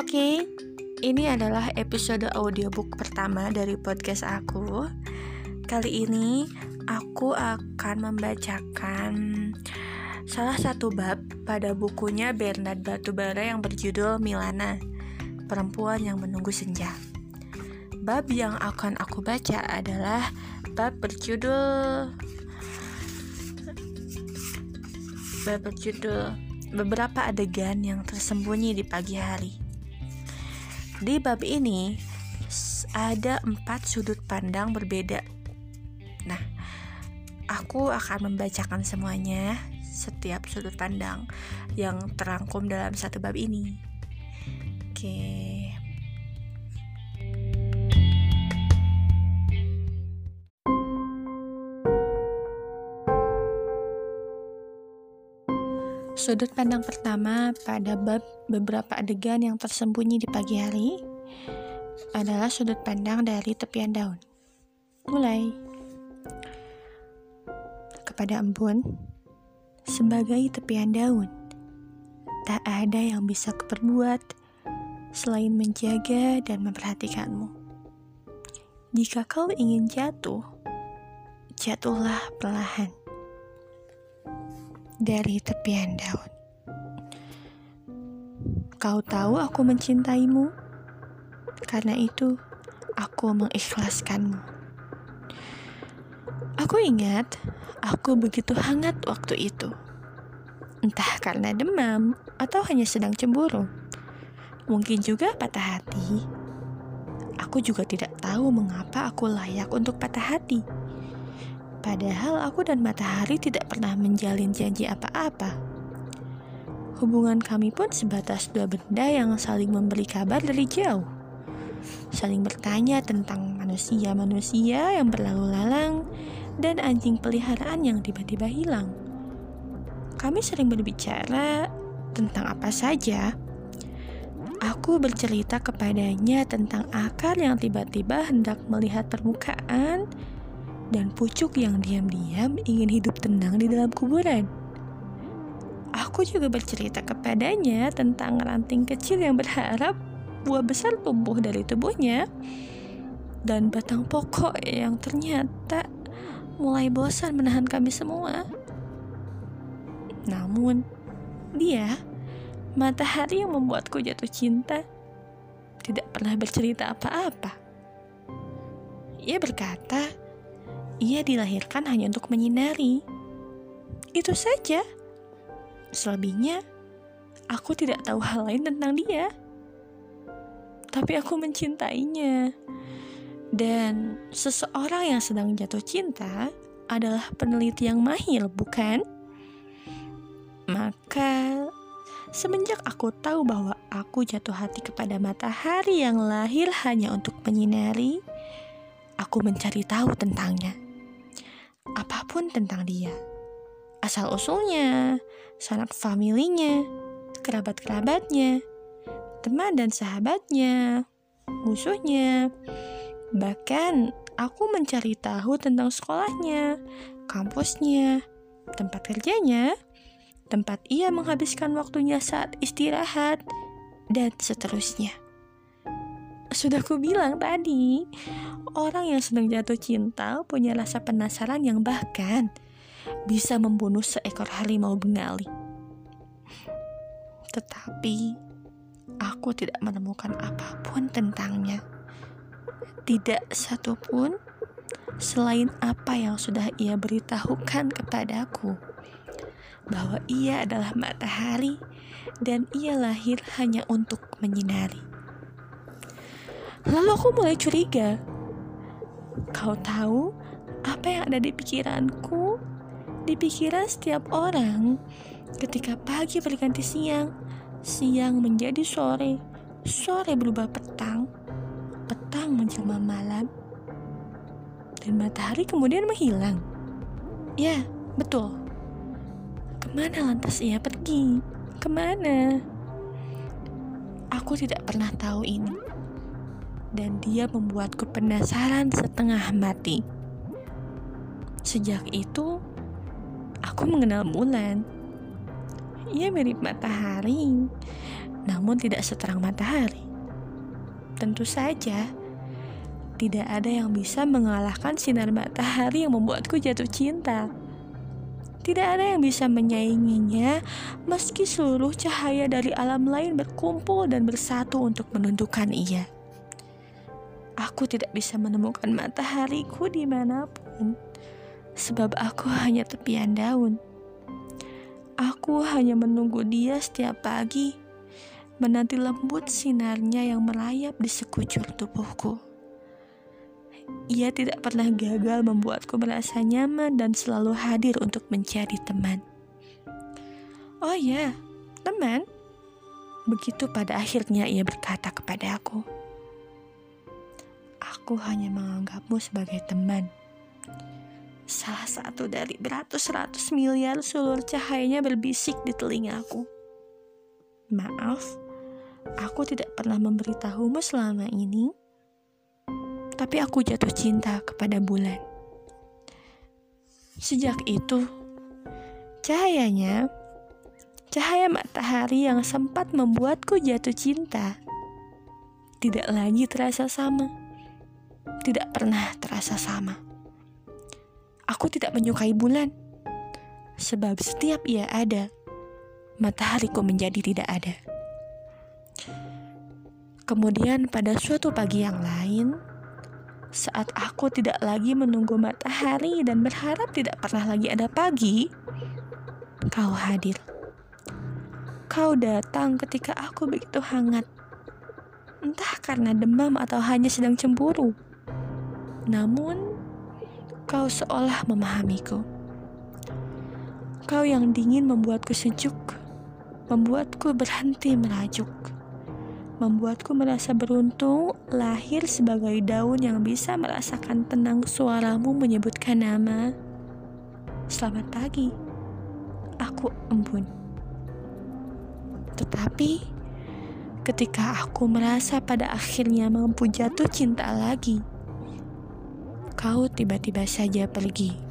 Oke, ini adalah episode audiobook pertama dari podcast aku. Kali ini aku akan membacakan salah satu bab pada bukunya Bernard Batubara yang berjudul Milana, Perempuan yang Menunggu Senja. Bab yang akan aku baca adalah bab berjudul bab berjudul beberapa adegan yang tersembunyi di pagi hari. Di bab ini ada empat sudut pandang berbeda. Nah, aku akan membacakan semuanya setiap sudut pandang yang terangkum dalam satu bab ini. Oke. Sudut pandang pertama pada bab beberapa adegan yang tersembunyi di pagi hari adalah sudut pandang dari tepian daun. Mulai kepada embun sebagai tepian daun. Tak ada yang bisa kuperbuat selain menjaga dan memperhatikanmu. Jika kau ingin jatuh, jatuhlah perlahan dari tepian daun. Kau tahu aku mencintaimu, karena itu aku mengikhlaskanmu. Aku ingat, aku begitu hangat waktu itu. Entah karena demam atau hanya sedang cemburu. Mungkin juga patah hati. Aku juga tidak tahu mengapa aku layak untuk patah hati. Padahal aku dan matahari tidak pernah menjalin janji apa-apa. Hubungan kami pun sebatas dua benda yang saling memberi kabar dari jauh. Saling bertanya tentang manusia-manusia yang berlalu lalang dan anjing peliharaan yang tiba-tiba hilang. Kami sering berbicara tentang apa saja. Aku bercerita kepadanya tentang akar yang tiba-tiba hendak melihat permukaan dan pucuk yang diam-diam ingin hidup tenang di dalam kuburan. Aku juga bercerita kepadanya tentang ranting kecil yang berharap buah besar tumbuh dari tubuhnya dan batang pokok yang ternyata mulai bosan menahan kami semua. Namun, dia, matahari yang membuatku jatuh cinta, tidak pernah bercerita apa-apa. Ia berkata, ia dilahirkan hanya untuk menyinari. Itu saja. Selebihnya, aku tidak tahu hal lain tentang dia. Tapi aku mencintainya. Dan seseorang yang sedang jatuh cinta adalah peneliti yang mahir, bukan? Maka, semenjak aku tahu bahwa aku jatuh hati kepada matahari yang lahir hanya untuk menyinari, aku mencari tahu tentangnya apa pun tentang dia. Asal usulnya, sanak familinya, kerabat-kerabatnya, teman dan sahabatnya, musuhnya. Bahkan aku mencari tahu tentang sekolahnya, kampusnya, tempat kerjanya, tempat ia menghabiskan waktunya saat istirahat, dan seterusnya. Sudah ku bilang tadi, orang yang sedang jatuh cinta punya rasa penasaran yang bahkan bisa membunuh seekor harimau bengali. Tetapi aku tidak menemukan apa pun tentangnya. Tidak satupun selain apa yang sudah ia beritahukan kepadaku bahwa ia adalah matahari dan ia lahir hanya untuk menyinari. Lalu aku mulai curiga. Kau tahu apa yang ada di pikiranku? Di pikiran setiap orang ketika pagi berganti siang, siang menjadi sore, sore berubah petang, petang menjelma malam, dan matahari kemudian menghilang. Ya, betul. Ke mana lantas ia pergi? Ke mana? Aku tidak pernah tahu ini dan dia membuatku penasaran setengah mati. Sejak itu, aku mengenal bulan. Ia mirip matahari, namun tidak seterang matahari. Tentu saja, tidak ada yang bisa mengalahkan sinar matahari yang membuatku jatuh cinta. Tidak ada yang bisa menyainginya, meski seluruh cahaya dari alam lain berkumpul dan bersatu untuk menundukkan ia. Aku tidak bisa menemukan matahariku di mana pun, sebab aku hanya tepian daun. Aku hanya menunggu dia setiap pagi, menanti lembut sinarnya yang merayap di sekujur tubuhku. Ia tidak pernah gagal membuatku merasa nyaman dan selalu hadir untuk menjadi teman. Oh ya, teman. Begitu pada akhirnya ia berkata kepada aku. Aku hanya menganggapmu sebagai teman Salah satu dari beratus-ratus miliar seluruh cahayanya berbisik di telingaku. Maaf, aku tidak pernah memberitahumu selama ini, tapi aku jatuh cinta kepada bulan. Sejak itu, cahayanya, cahaya matahari yang sempat membuatku jatuh cinta, tidak lagi terasa sama, tidak pernah terasa sama. Aku tidak menyukai bulan, sebab setiap ia ada, matahariku menjadi tidak ada. Kemudian pada suatu pagi yang lain, saat aku tidak lagi menunggu matahari dan berharap tidak pernah lagi ada pagi, kau hadir. Kau datang ketika aku begitu hangat. Entah karena demam atau hanya sedang cemburu. Namun, Kau seolah memahamiku. Kau yang dingin membuatku sejuk, membuatku berhenti merajuk, membuatku merasa beruntung lahir sebagai daun yang bisa merasakan tenang suaramu menyebutkan nama. Selamat pagi, aku embun. Tetapi ketika aku merasa pada akhirnya mampu jatuh cinta lagi, kau tiba-tiba saja pergi.